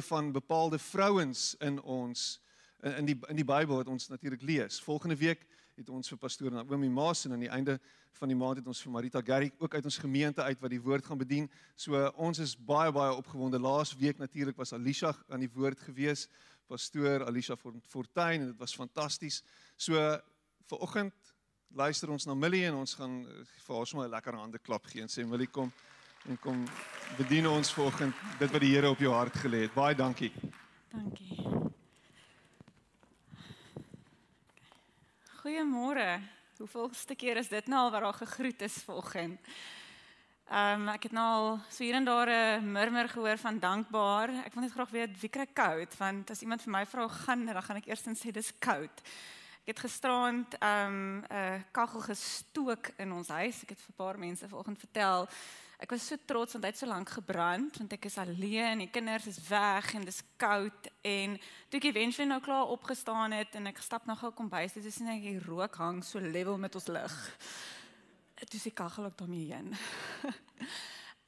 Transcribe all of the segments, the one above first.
van bepaalde vrouens in ons in die in die Bybel wat ons natuurlik lees. Volgende week het ons vir pastoor Naomi Maas en aan die einde van die maand het ons vir Marita Garrick ook uit ons gemeente uit wat die woord gaan bedien. So ons is baie baie opgewonde. Laas week natuurlik was Alicia aan die woord gewees, pastoor Alicia Fortuin en dit was fantasties. So vir oggend luister ons na Millie en ons gaan eh, vir haar sommer 'n lekker hande klap gee en sê Millie kom en kom bedien ons vanoggend dit wat die Here op jou hart gelê het. Baie dankie. Dankie. Goeiemôre. Hoeveelste keer is dit nou al wat daar gegroet is vanoggend? Ehm um, ek het nou al so hier en daar 'n murmur gehoor van dankbaar. Ek wil net graag weet wie kry koud want as iemand vir my vra gaan, dan gaan ek eers sê dis koud. Ek het gisterand ehm um, 'n uh, kaggel gestook in ons huis. Ek het vir 'n paar mense vanoggend vertel. Ek was so trots want hy het so lank gebrand want ek is alleen, die kinders is weg en dis koud en toe ek eventually nou klaar opgestaan het en ek stap na gou kombuis, dis sien ek die rook hang so level met ons lig. Dit is die kaggel ook daarmee heen.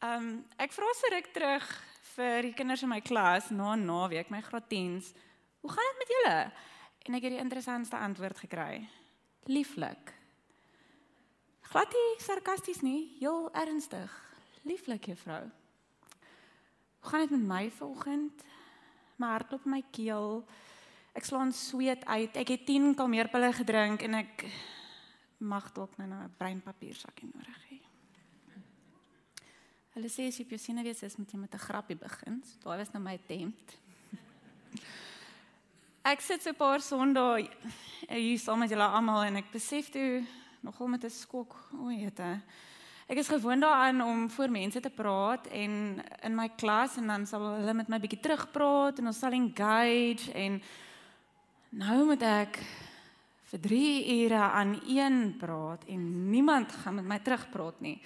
Ehm um, ek vra se ruk terug vir die kinders in my klas na naweek, my graad 10s. Hoe gaan dit met julle? en ek het die interessantste antwoord gekry. Lieflik. Glad nie sarkasties nie, heel ernstig. Lieflik juffrou. Hoe gaan dit met my vanoggend? My hart in my keel. Ek slaan sweet uit. Ek het 10 kalmeerpille gedrink en ek mag dalk nou 'n breinpapiersakkie nodig hê. Hulle sê as jy op jou senuwees is, moet jy met 'n grappie begin. So, Daai was nou my attempt. Ek sit so 'n paar Sondae hier saam met julle almal en ek besef toe nogal met 'n skok, o, jete. Ek is gewoond daaraan om voor mense te praat en in my klas en dan sal hulle met my bietjie terugpraat en ons sal engage en nou moet ek vir 3 ure aan een praat en niemand gaan met my terugpraat nie.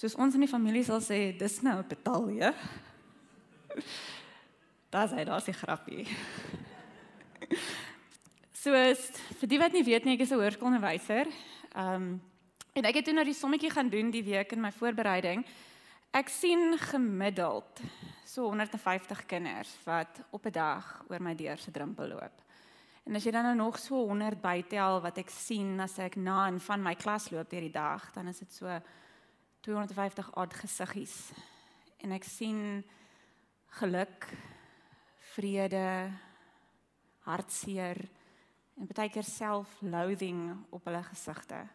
Soos ons in die familie sal sê, dis nou 'n betalje. Daar's hy, daar's die grappie. So is, vir die wat nie weet nie, ek is 'n hoërskoolonderwyser. Ehm um, en ek het toe nou die sommetjie gaan doen die week in my voorbereiding. Ek sien gemiddeld so 150 kinders wat op 'n dag oor my deur se drempel loop. En as jy dan nou nog so 100 bytel wat ek sien as ek na en van my klas loop deur die dag, dan is dit so 250 odd gesiggies. En ek sien geluk, vrede, hartseer en baie keer self-loathing op hulle gesigte.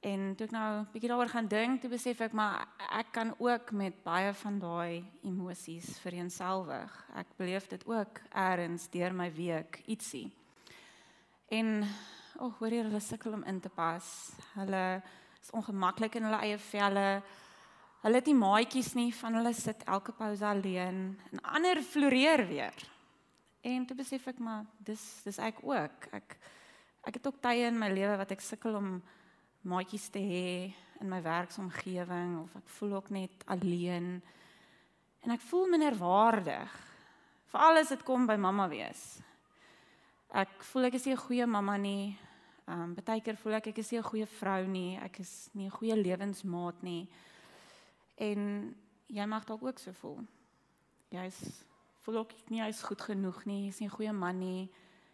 En toe ek nou 'n bietjie daaroor gaan dink, toe besef ek maar ek kan ook met baie van daai emosies vereenselwig. Ek beleef dit ook eers deur my week ietsie. En o, oh, hoor jy hulle sukkel om in te pas. Hulle is ongemaklik in hulle eie velle. Hulle het nie maatjies nie, van hulle sit elke pouse alleen en ander floreer weer. En toe besef ek maar dis dis ek ook. Ek ek het ook tye in my lewe wat ek sukkel om maatjies te hê in my werksomgewing of ek voel ook net alleen. En ek voel minder waardig. Veral as dit kom by mamma wees. Ek voel ek is nie 'n goeie mamma nie. Ehm um, baie keer voel ek ek is nie 'n goeie vrou nie. Ek is nie 'n goeie lewensmaat nie. En jy mag dalk ook so voel. Jy's voel ook nie hy's goed genoeg nie, hy's nie 'n goeie man nie,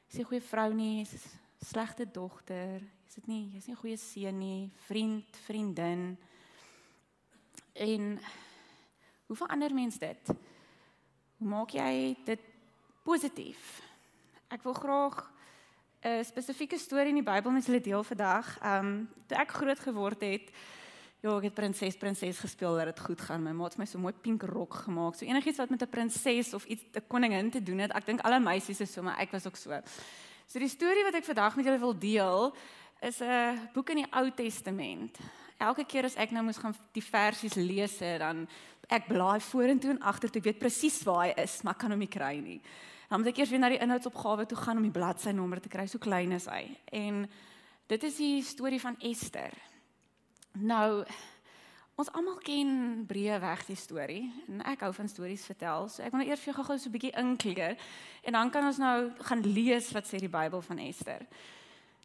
hy's nie 'n goeie vrou nie, hy's 'n slegte dogter, is dit nie, hy's nie 'n goeie seun nie, vriend, vriendin. En hoe verander mens dit? Hoe maak jy dit positief? Ek wil graag 'n spesifieke storie in die Bybel met julle deel vandag. Ehm um, toe ek groot geword het, Ja, ek het prinses prinses gespeel dat dit goed gaan. My ma het my so mooi pink rok gemaak. So enigiets wat met 'n prinses of iets 'n koningin te doen het. Ek dink alle meisies is so, maar ek was ook so. So die storie wat ek vandag met julle wil deel is 'n boek in die Ou Testament. Elke keer as ek nou moes gaan die versies lees, dan ek blaai vorentoe en agtertoe, ek weet presies waar hy is, maar ek kan hom nie kry nie. Dan moet ek eers weer na die inhoudsopgawe toe gaan om die bladsynommer te kry. So klein is hy. En dit is die storie van Ester. Nou ons almal ken breë weg die storie en ek hou van stories vertel. So ek wil nou eers vir jou gou-gou so 'n bietjie inkleer en dan kan ons nou gaan lees wat sê die Bybel van Ester.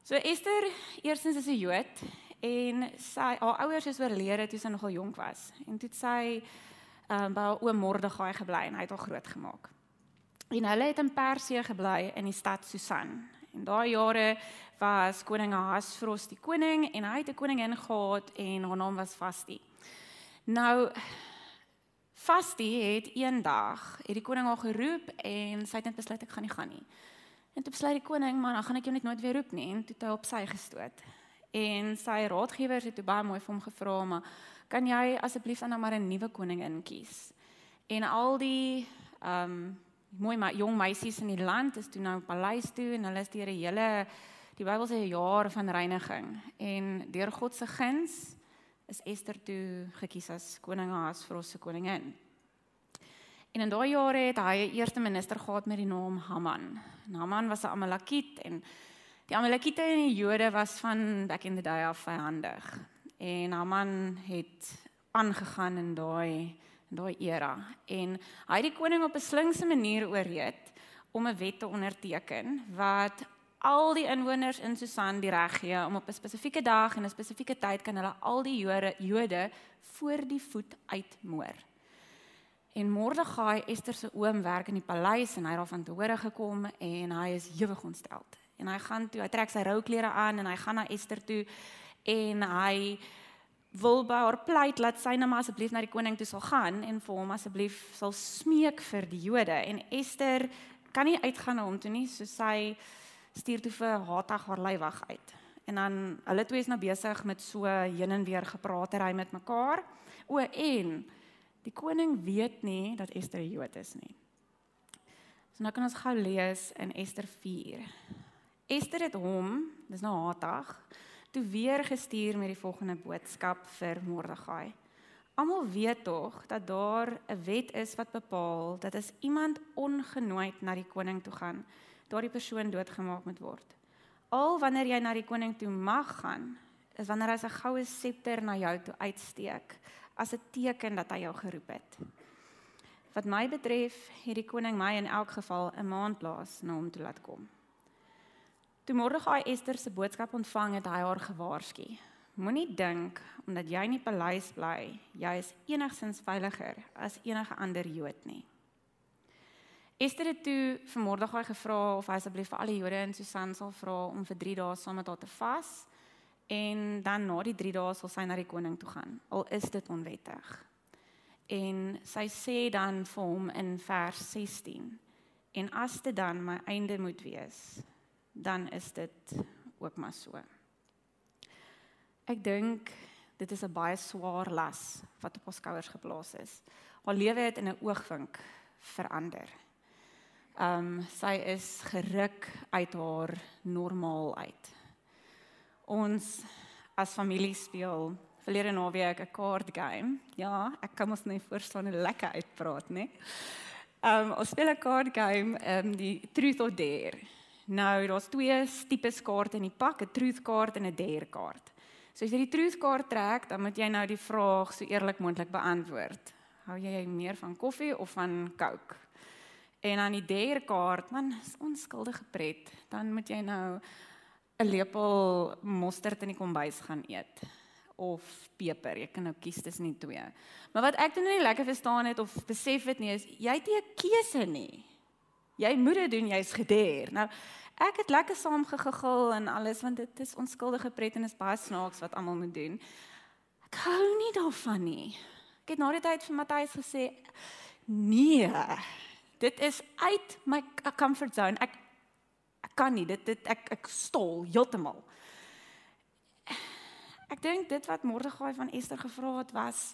So Ester, eerstens is 'n Jood en sy haar ouers is oorlede toe sy nogal jonk was. En toe sy um, by oom Mordegai gebly en hy het haar grootgemaak. En hulle het in Persië gebly in die stad Susan. En daai jare was koning Ahasveros die koning en hy het 'n koningin gehad en haar naam was Vasti. Nou Vasti het eendag het die koning haar geroep en sy het net besluit ek gaan nie gaan nie. En toe besluit die koning, maar dan gaan ek jou net nooit weer roep nie en toe het hy op sy gestoot. En sy raadgewers het toe baie mooi vir hom gevra, maar kan jy asseblief dan maar 'n nuwe koningin kies? En al die ehm um, mooi maar jong meisies in die land is toe nou paleis toe en hulle is deur 'n hele die Bybel sê 'n jaar van reiniging en deur God se guns is Ester toe gekies as koning Ahasveros se koningin. En in daai jare het hy 'n eerste minister gehad met die naam Haman. Haman was 'n Amalekiet en die Amalekiete en die Jode was van back in the day af vyandig. En Haman het aangegaan in daai in daai era en hy het die koning op 'n slinkse manier oorreed om 'n wet te onderteken wat al die inwoners in Susan die reg gee om op 'n spesifieke dag en 'n spesifieke tyd kan hulle al die Jode Jode voor die voet uitmoor. En Mordegai, Ester se oom, werk in die paleis en hy het daarvan te hore gekom en hy is ewig ontstel. En hy gaan toe, hy trek sy rouklere aan en hy gaan na Ester toe en hy wil by haar pleit laat sy nou maar asseblief na die koning toe sal gaan en vir hom asseblief sal smeek vir die Jode en Ester kan nie uitgaan na hom toe nie, so sy stuur toe vir Hatag haar leiwag uit. En dan hulle twee is nou besig met so heen en weer gepraatery met mekaar. O en die koning weet nie dat Ester Jood is nie. So nou kan ons gou lees in Ester 4. Ester het hom, dis nou Hatag, toe weer gestuur met die volgende boodskap vir Mordegai. Almal weet tog dat daar 'n wet is wat bepaal dat as iemand ongenooi na die koning toe gaan, daardie persoon doodgemaak moet word. Al wanneer jy na die koning toe mag gaan, is wanneer hy sy goue septer na jou toe uitsteek as 'n teken dat hy jou geroep het. Wat my betref, het die koning my in elk geval 'n maand laas na hom toe laat kom. Toe Mordegai Ester se boodskap ontvang het, hy haar gewaarsku. Moenie dink omdat jy in die paleis bly, jy is enigsins veiliger as enige ander Jood nie. Esther het toe vir Mordegai gevra of hy asseblief vir al die Jode in Susan sal vra om vir 3 dae saam met haar te vas en dan na die 3 dae sal sy na die koning toe gaan. Al is dit onwettig. En sy sê dan vir hom in vers 16: En as dit dan my einde moet wees, dan is dit ook maar so. Ek dink dit is 'n baie swaar las wat op haar skouers geplaas is. Haar lewe het in 'n oogwink verander. Ehm um, sy is geruk uit haar normaal uit. Ons as familie speel verlede naweek 'n kaart game. Ja, ek kan mos net verstaan hoe lekker uitpraat, né? Ehm um, ons speel 'n kaart game, ehm um, die truth or dare. Nou, daar's twee tipes kaarte in die pak, 'n truth kaart en 'n dare kaart. So as jy die truth kaart trek, dan moet jy nou die vraag so eerlik moontlik beantwoord. Hou jy meer van koffie of van Coke? En aan die derde kaart, man, is onskuldige pret. Dan moet jy nou 'n lepel mosterd in die kombuis gaan eet of peper. Jy kan nou kies tussen die twee. Maar wat ek doen nie lekker verstaan het of besef het nie is jy het nie 'n keuse nie. Jy moet dit doen, jy's gedeer. Nou ek het lekker saam gegigel en alles want dit is onskuldige pret en is baie snaaks wat almal moet doen. Ek hou nie daarvan nie. Ek het na die tyd vir Matthys gesê nee dit is uit my comfort zone. Ek ek kan nie dit dit ek ek stol heeltemal. Ek dink dit wat Mordegai van Ester gevra het was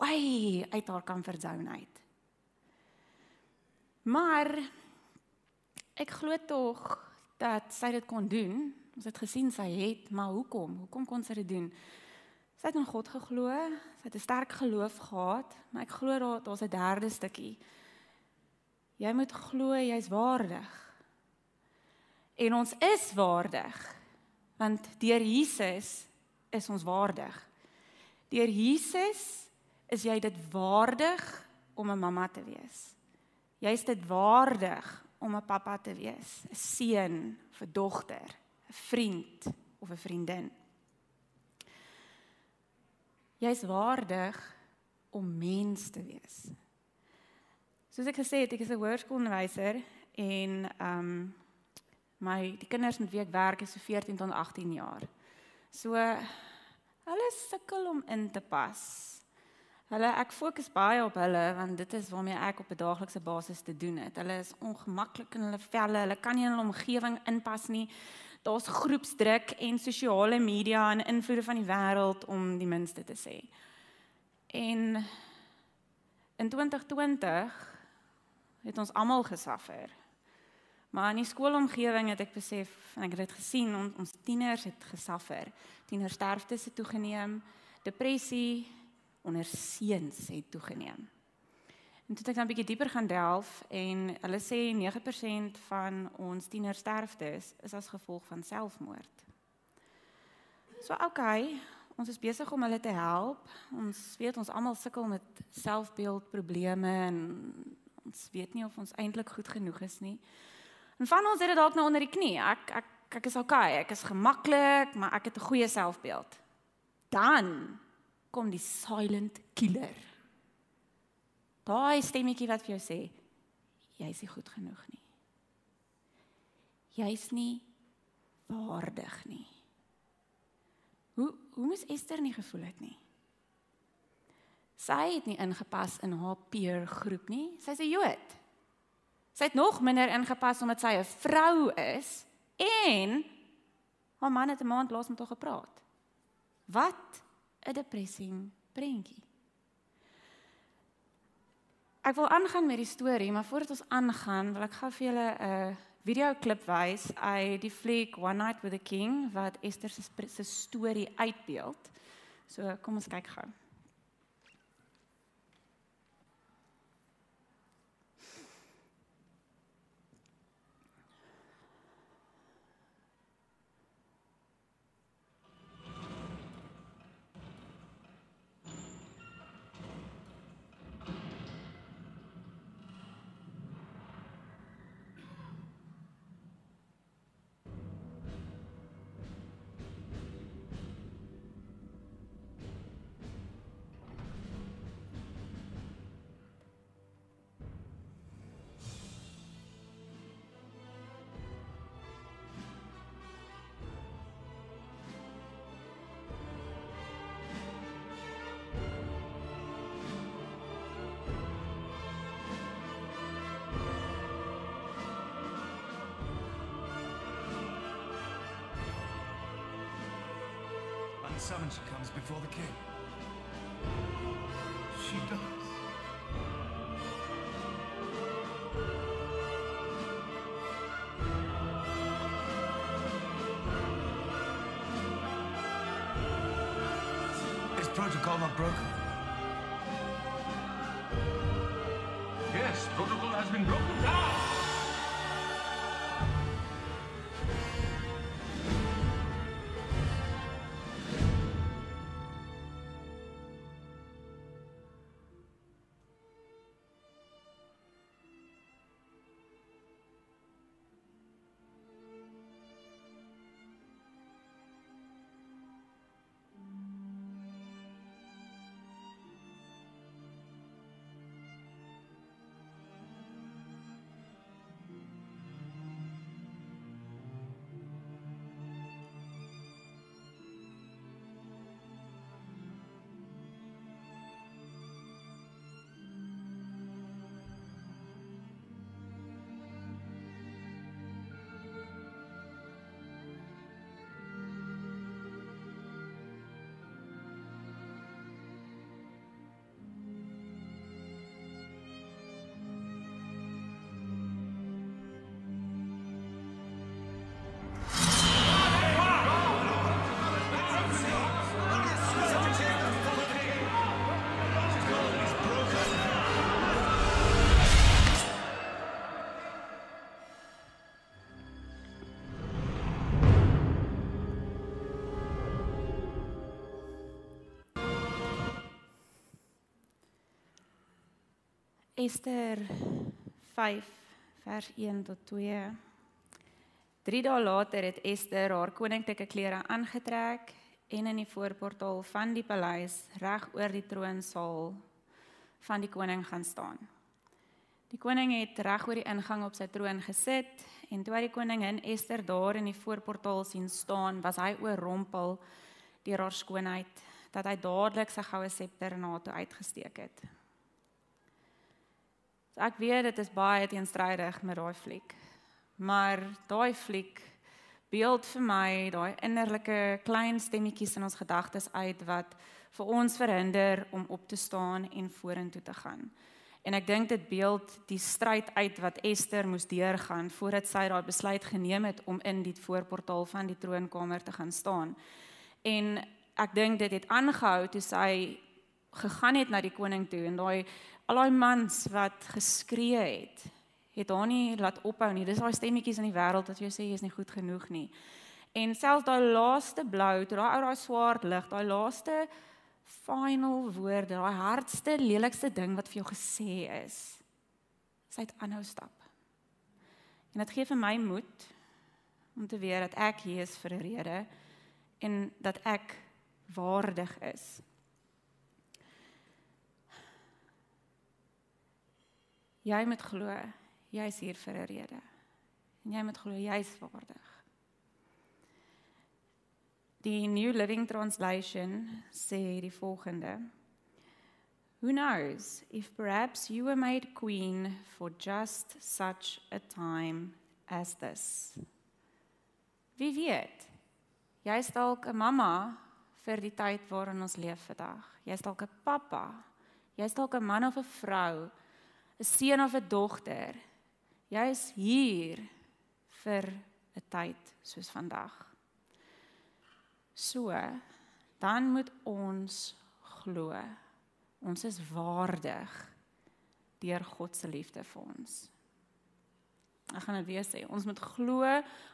way uit haar comfort zone uit. Maar ek glo tog dat sy dit kon doen. Ons het gesien sy het, maar hoekom? Hoekom kon sy dit doen? Sy het in God geglo, sy het 'n sterk geloof gehad, maar ek glo daar daar's 'n derde stukkie Jy moet glo jy's waardig. En ons is waardig. Want deur Jesus is ons waardig. Deur Jesus is jy dit waardig om 'n mamma te wees. Jy's dit waardig om 'n pappa te wees, 'n seun, 'n dogter, 'n vriend of 'n vriendin. Jy's waardig om mens te wees. Soos ek gesê het, ek is 'n hoërskoolonderwyser en ehm um, my die kinders met wie ek werk is so 14 tot 18 jaar. So hulle sukkel om in te pas. Hulle ek fokus baie op hulle want dit is waarmee ek op 'n daaglikse basis te doen het. Hulle is ongemaklik in hulle velle. Hulle kan nie in hulle omgewing inpas nie. Daar's groepsdruk en sosiale media en invloede van die wêreld om die minste te sê. En in 2020 het ons almal gesuffer. Maar in die skoolomgewing het ek besef en ek het dit gesien on, ons tieners het gesuffer. Tienersterftes het toegeneem, depressie onder seuns het toegeneem. En toe het ek dan 'n bietjie dieper gaan delf en hulle sê 9% van ons tienersterftes is as gevolg van selfmoord. So okay, ons is besig om hulle te help. Ons weet ons almal sukkel met selfbeeldprobleme en ons weet nie of ons eintlik goed genoeg is nie. En van ons het dit dalk nou onder die knie. Ek ek ek is okay, ek is gemaklik, maar ek het 'n goeie selfbeeld. Dan kom die silent killer. Daai stemmetjie wat vir jou sê jy's nie goed genoeg nie. Jy's nie waardig nie. Hoe hoe moes Esther nie gevoel het nie? Sy het nie ingepas in haar peer groep nie. Sy's 'n Jood. Sy het nog minder ingepas omdat sy 'n vrou is en haar man het 'n maand laas met haar gepraat. Wat 'n depressing prentjie. Ek wil aangaan met die storie, maar voordat ons aangaan, wil ek gou vir julle 'n video klip wys uit die fliek One Night with the King wat Esther se storie uitbeeld. So kom ons kyk gou. Summons she comes before the king. She does. Is protocol not broken? Yes, protocol has been broken down. Ester 5 vers 1 tot 2. 3 dae later het Ester haar koninklike klere aangetrek en in die voorportaal van die paleis reg oor die troonsaal van die koning gaan staan. Die koning het reg oor die ingang op sy troon gesit en toe hy die koningin Ester daar in die voorportaal sien staan, was hy oorrompel deur haar skoonheid dat hy dadelik sy goue septer na toe uitgesteek het. So ek weet dit is baie teenstrydig met daai fliek. Maar daai fliek beeld vir my daai innerlike klein stemmetjies in ons gedagtes uit wat vir ons verhinder om op te staan en vorentoe te gaan. En ek dink dit beeld die stryd uit wat Ester moes deurgaan voordat sy daai besluit geneem het om in die voorportaal van die troonkamer te gaan staan. En ek dink dit het aangehou toe sy gegaan het na die koning toe en daai al daai mans wat geskree het het haar nie laat ophou nie. Dis daai stemmetjies in die wêreld wat jou sê jy is nie goed genoeg nie. En selfs daai laaste blou, toe daai ou daai swart lig, daai laaste final woorde, daai hardste lelikste ding wat vir jou gesê is, sy het aanhou stap. En dit gee vir my moed om te weet dat ek hier is vir 'n rede en dat ek waardig is. Jy moet glo jy's hier vir 'n rede. En jy moet glo jy's waardig. Die New Living Translation sê die volgende: Who knows if perhaps you were made queen for just such a time as this. Wie weet? Jy's dalk 'n mamma vir die tyd waarin ons leef vandag. Jy's dalk 'n pappa. Jy's dalk 'n man of 'n vrou, 'n seun of 'n dogter Jy is hier vir 'n tyd soos vandag. So, dan moet ons glo. Ons is waardig deur God se liefde vir ons. Ek gaan dit weer sê, ons moet glo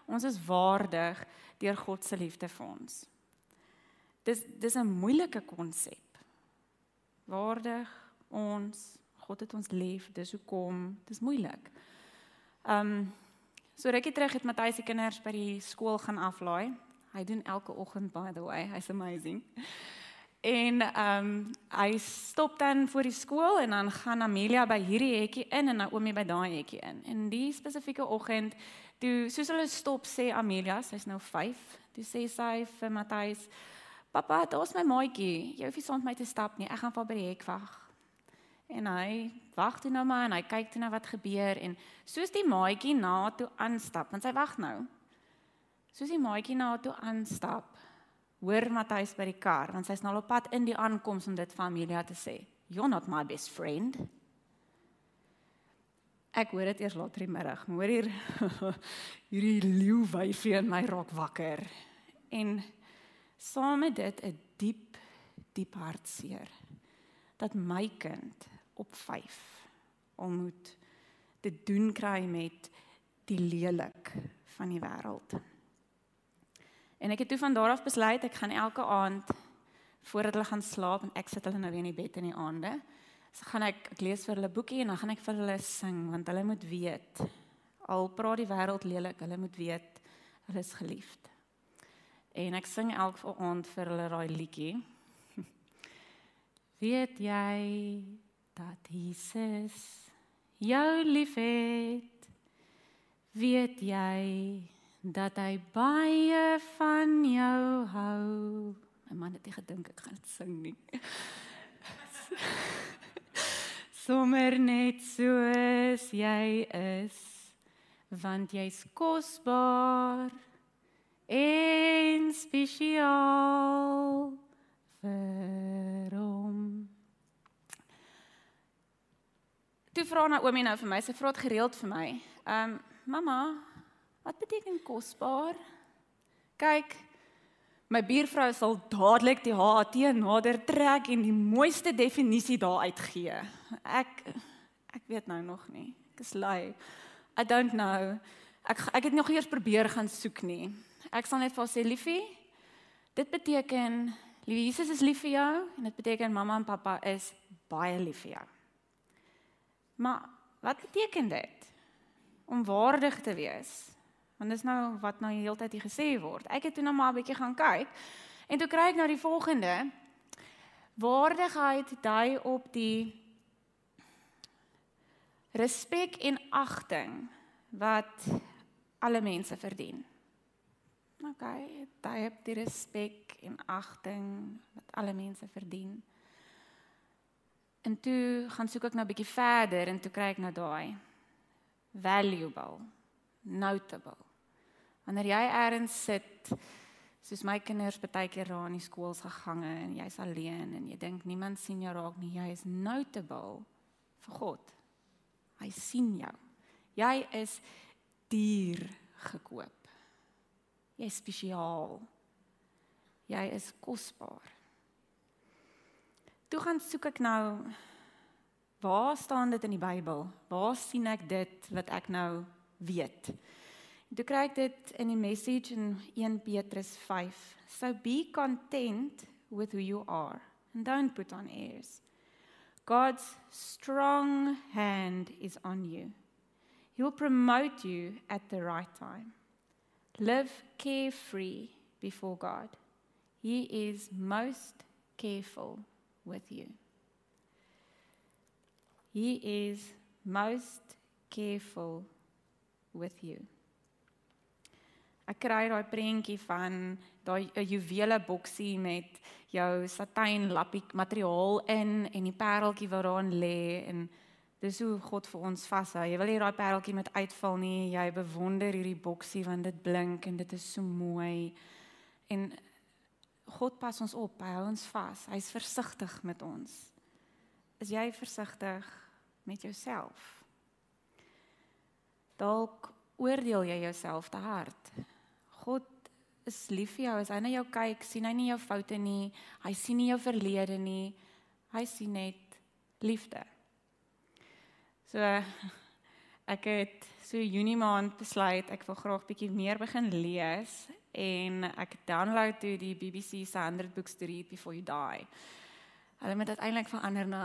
ons is waardig deur God se liefde vir ons. Dis dis 'n moeilike konsep. Waardig ons, God het ons lief, dis hoekom, dis moeilik. Ehm um, so rukkie terug het Matthys se kinders by die skool gaan aflaai. Hy doen elke oggend by the way. Hy's amazing. En ehm um, hy stop dan voor die skool en dan gaan Amelia by hierdie hekkie in en Naomi by daai hekkie in. En die spesifieke oggend, toe soos hulle stop sê Amelia, sy's nou 5, toe sê sy vir Matthys: "Pappa, daar's my maatjie. Jy hoef nie saam met my te stap nie. Ek gaan vir by die hek wag." En hy wag toe nou maar en hy kyk toe nou wat gebeur en soos die maatjie na toe aanstap, want sy wag nou. Soos die maatjie na toe aanstap, hoor Matthys by die kar, want sy's nou op pad in die aankoms om dit vir Amelia te sê. You're not my best friend. Ek hoor dit eers later die middag. Hoor hier hierdie leeu wyfie in my rok wakker. En saam met dit 'n diep diep hartseer dat my kind op 5 om moet te doen kry met die lelik van die wêreld. En ek het toe van daar af besluit ek gaan elke aand voordat hulle gaan slaap en ek sit hulle nou weer in die bed in die aande, so gaan ek ek lees vir hulle boekie en dan gaan ek vir hulle sing want hulle moet weet al praat die wêreld lelik, hulle moet weet hulle is geliefd. En ek sing elke aand vir hulle daai liedjie. weet jy dat Jesus jou liefhet weet jy dat hy baie van jou hou? My man het nie gedink ek gaan dit sing nie. Sommer net soos jy is want jy's kosbaar en spesiaal vir hom Toe vra Naomi nou vir my, sy vra dit gereeld vir my. Ehm, um, mamma, wat beteken kosbaar? Kyk, my buurvrou sal dadelik die HAT nader trek en die mooiste definisie daar uitgee. Ek ek weet nou nog nie. Ek is lui. I don't know. Ek ek het nog eers probeer gaan soek nie. Ek sal net vir haar sê, liefie, dit beteken Liewe Jesus is lief vir jou en dit beteken mamma en pappa is baie lief vir jou. Maar wat beteken dit om waardig te wees? Want dis nou wat nou die hele tyd hier gesê word. Ek het toe nou maar 'n bietjie gaan kyk en toe kry ek nou die volgende waardigheid dui op die respek en agting wat alle mense verdien. OK, daai het die respek en agting wat alle mense verdien. En toe gaan soek ek nou 'n bietjie verder en toe kry ek nou daai valuable, notable. Wanneer jy eers sit soos my kinders baie keer daar in die skools gegange en jy's alleen en jy dink niemand sien jou raak nie, jy is notable vir God. Hy sien jou. Jy is duur gekoop. Jy is spesiaal. Jy is kosbaar. Toe gaan soek ek nou waar staan dit in die Bybel? Waar sien ek dit wat ek nou weet? Toe kry ek dit in die message in 1 Petrus 5. So be content with who you are and don't put on airs. God's strong hand is on you. He will promote you at the right time. Live carefree before God. He is most careful with you. He is most careful with you. Ek kry daai prentjie van daai 'n juwele boksie met jou satijn lappie materiaal in en die pareltjie wat daarin lê en dis hoe God vir ons vashou. Jy wil nie daai pareltjie met uitval nie. Jy bewonder hierdie boksie want dit blink en dit is so mooi. En God pas ons op. Hy hou ons vas. Hy's versigtig met ons. Is jy versigtig met jouself? Dalk oordeel jy jouself te hard. God is lief vir jou. As hy na jou kyk, sien hy nie jou foute nie. Hy sien nie jou verlede nie. Hy sien net liefde. So ek het so Junie maand besluit ek wil graag bietjie meer begin lees en ek download toe die BBC se 100 books to read before you die. Hulle het dit eintlik verander na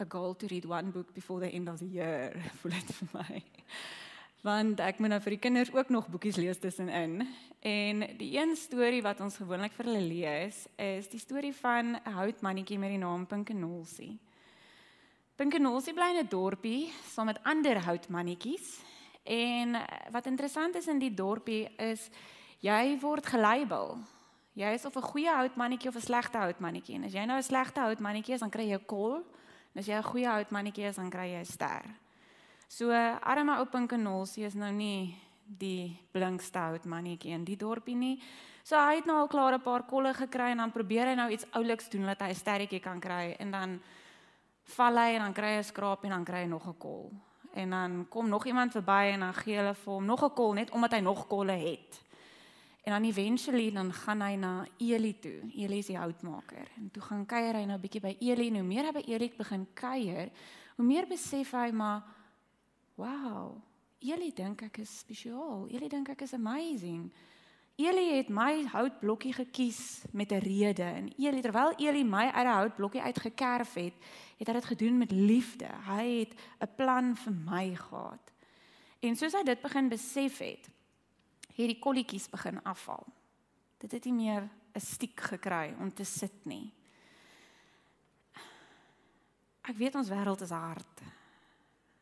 a goal to read one book before the end of the year. Voel dit vir my want ek moet nou vir die kinders ook nog boekies lees tussenin. En die een storie wat ons gewoonlik vir hulle lees, is die storie van 'n houtmannetjie met die naam Pinkenolsie. Pinkenolsie bly in 'n dorpie saam met ander houtmannetjies. En wat interessant is in die dorpie is jy word gelabel. Jy is of 'n goeie houtmannetjie of 'n slegte houtmannetjie. En as jy nou 'n slegte houtmannetjie is, dan kry jy 'n kol. En as jy 'n goeie houtmannetjie is, dan kry jy 'n ster. So arme ou Pinkenolsie is nou nie die blinkste hout mannetjie in die dorpie nie. So hy het nou al klaar 'n paar kolle gekry en dan probeer hy nou iets ouliks doen dat hy 'n sterretjie kan kry en dan val hy en dan kry hy 'n skraap en dan kry hy nog 'n kol. En dan kom nog iemand verby en dan gee hulle vir hom nog 'n kol net omdat hy nog kolle het. En dan eventually dan gaan hy na Eli toe. Eli is die houtmaker. En toe gaan kuier hy nou 'n bietjie by Eli en hoe meer hy by Eli begin kuier, hoe meer besef hy maar Wow. Julle dink ek is spesiaal. Julle dink ek is amazing. Eli het my houtblokkie gekies met 'n rede en Eli terwyl Eli my uit 'n houtblokkie uitgekerf het, het hy dit gedoen met liefde. Hy het 'n plan vir my gehad. En soos hy dit begin besef het, het die kolletjies begin afval. Dit het nie meer 'n stiek gekry om te sit nie. Ek weet ons wêreld is hard.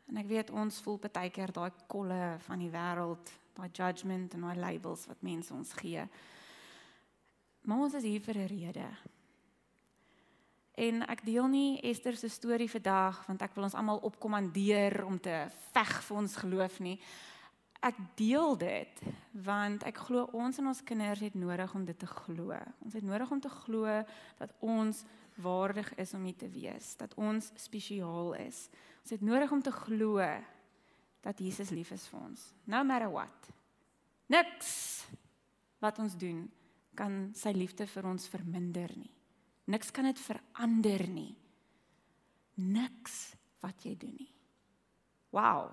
En ek weet ons voel baie keer daai kolle van die wêreld, daai judgement en daai labels wat mense ons gee. Maar ons is hier vir 'n rede. En ek deel nie Esther se storie vandag want ek wil ons almal opkommandeer om te veg vir ons geloof nie. Ek deel dit want ek glo ons en ons kinders het nodig om dit te glo. Ons het nodig om te glo dat ons waardig is om hier te wees, dat ons spesiaal is. Ons het nodig om te glo dat Jesus lief is vir ons. No matter what. Niks wat ons doen kan sy liefde vir ons verminder nie. Niks kan dit verander nie. Niks wat jy doen nie. Wow.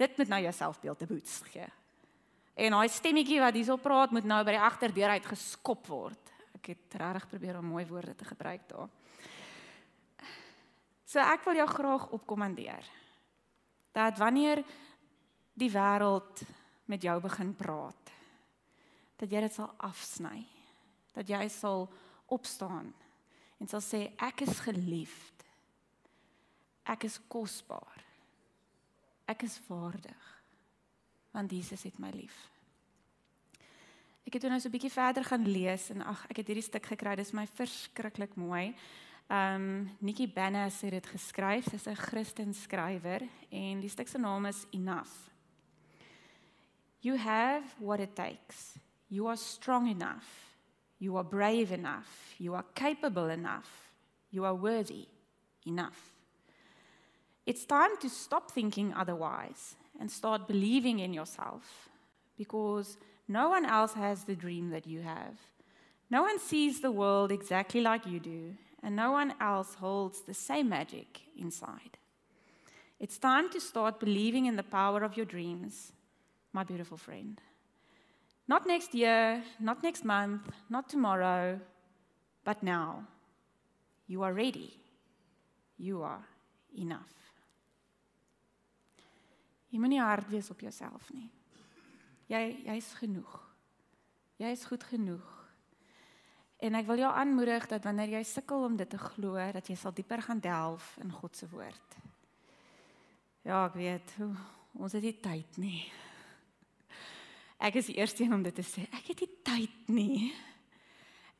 Dit moet nou jou selfbeeld te boets gee. En daai stemmetjie wat hierso praat moet nou by die agterdeur uit geskop word. Ek het regtig probeer om mooi woorde te gebruik daar. So ek wil jou graag opkommandeer dat wanneer die wêreld met jou begin praat, dat jy dit sal afsny. Dat jy sal opstaan en sal sê ek is geliefd. Ek is kosbaar. Ek is waardig. Want Jesus het my lief. Ek het toe nou so 'n bietjie verder gaan lees en ag, ek het hierdie stuk gekry. Dit is my verskriklik mooi. Ehm um, Nikki Bannas het dit geskryf. Sy's 'n Christen skrywer en die stuk se naam is Enough. You have what it takes. You are strong enough. You are brave enough. You are capable enough. You are worthy enough. It's time to stop thinking otherwise and start believing in yourself because no one else has the dream that you have. No one sees the world exactly like you do, and no one else holds the same magic inside. It's time to start believing in the power of your dreams, my beautiful friend. Not next year, not next month, not tomorrow, but now. You are ready. You are enough. Jy moenie hard wees op jouself nie. Jy jy's genoeg. Jy is goed genoeg. En ek wil jou aanmoedig dat wanneer jy sukkel om dit te glo, dat jy sal dieper gaan delf in God se woord. Ja, ek weet, ons het nie tyd nie. Ek is die eerste een om dit te sê. Ek het nie tyd nie.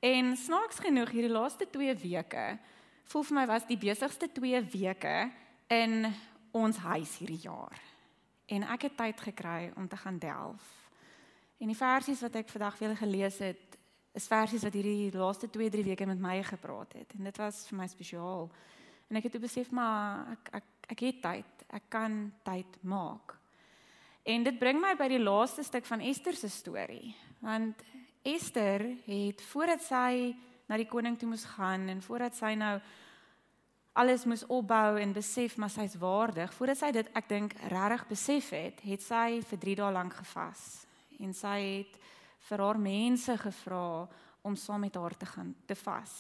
En snaaks genoeg hierdie laaste 2 weke voel vir my was die besigste 2 weke in ons huis hierdie jaar. En ek het tyd gekry om te gaan delf. En die versies wat ek vandag vir julle gelees het, is versies wat hierdie laaste 2-3 weke met my gepraat het. En dit was vir my spesiaal. En ek het toe besef maar ek ek ek het tyd. Ek kan tyd maak. En dit bring my by die laaste stuk van Ester se storie. Want Ester het voordat sy na die koning toe moes gaan en voordat sy nou alles moes opbou en besef maar sy's waardig, voordat sy dit ek dink regtig besef het, het sy vir 3 dae lank gevas en sy het vir haar mense gevra om saam met haar te gaan te vas.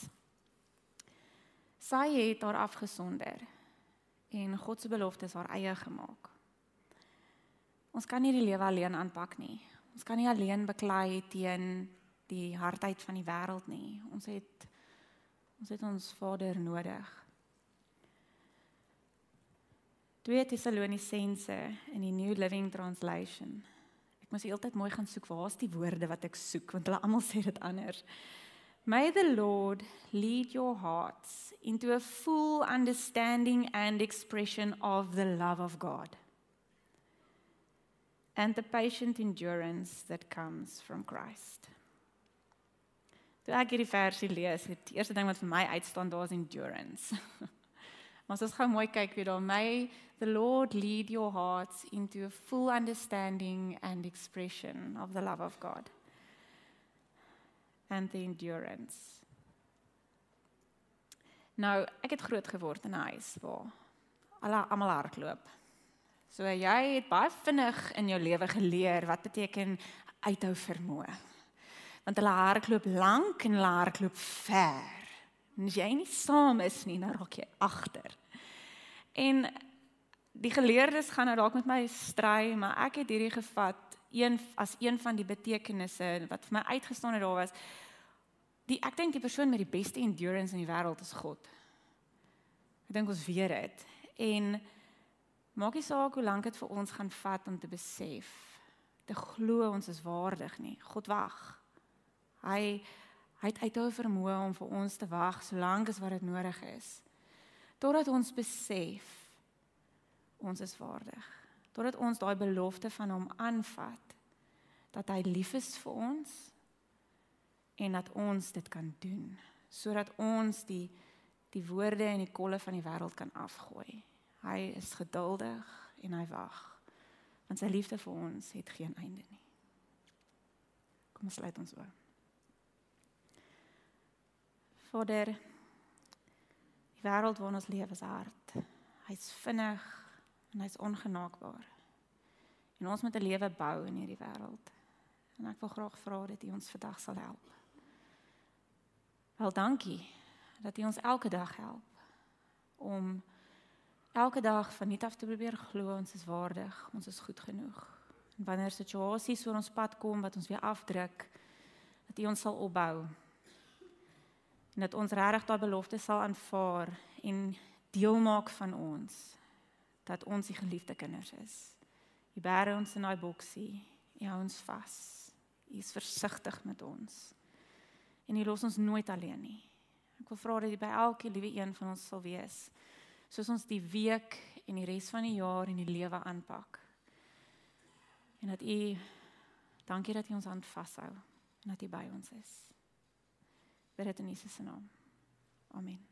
Sy het haar afgesonder en God se beloftes haar eie gemaak. Ons kan nie die lewe alleen aanpak nie. Ons kan nie alleen beklei teen die hardheid van die wêreld nie. Ons het ons het ons Vader nodig. 2 Tessalonisense in die New Living Translation. Ek moet heeltyd mooi gaan soek waar's die woorde wat ek soek want hulle almal sê dit anders. May the Lord lead your hearts into a full understanding and expression of the love of God and the patient endurance that comes from Christ. Toe ek hierdie versie lees, het die eerste ding wat vir my uitstaan daar is endurance. Maar as ons gou mooi kyk weer daar, may the Lord lead your hearts into a full understanding and expression of the love of God and the endurance. Nou, ek het groot geword in 'n huis waar alle almal hardloop. So jy het baie vinnig in jou lewe geleer wat beteken uithou vermoë want hulle hardloop lank en hulle hardloop ver. En as jy nie saam is nie, dan raak jy agter. En die geleerdes gaan nou dalk met my stry, maar ek het hierdie gevat een as een van die betekenisse wat vir my uitgestaan het daar was. Die ek dink die persoon met die beste endurance in die wêreld is God. Ek dink ons weet dit. En maak nie saak hoe lank dit vir ons gaan vat om te besef te glo ons is waardig nie. God wag. Hy hy het uithou vermoë om vir ons te wag solank as wat dit nodig is. Totdat ons besef ons is waardig. Totdat ons daai belofte van hom aanvat dat hy lief is vir ons en dat ons dit kan doen sodat ons die die woorde en die kolle van die wêreld kan afgooi. Hy is geduldig en hy wag. Want sy liefde vir ons het geen einde nie. Kom ons sluit ons oop. Vader, die wêreld waarin ons leef is hard. Hy's vinnig en hy's ongenaakbaar. En ons moet 'n lewe bou in hierdie wêreld. En ek wil graag vra dat U ons vandag sal help. Wel dankie dat U ons elke dag help om elke dag van nuut af te probeer glo ons is waardig, ons is goed genoeg. En wanneer situasies oor ons pad kom wat ons weer afdruk, dat U ons sal opbou en dat ons regtig daai belofte sal aanvaar en deel maak van ons dat ons die geliefde kinders is. U bære ons in daai boksie. U hou ons vas. U is versigtig met ons. En U los ons nooit alleen nie. Ek wil vra dat U by elke liewe een van ons sal wees. Soos ons die week en die res van die jaar en die lewe aanpak. En dat U dankie dat U ons hand vashou en dat U by ons is. Bid dit in Jesus se naam. Amen.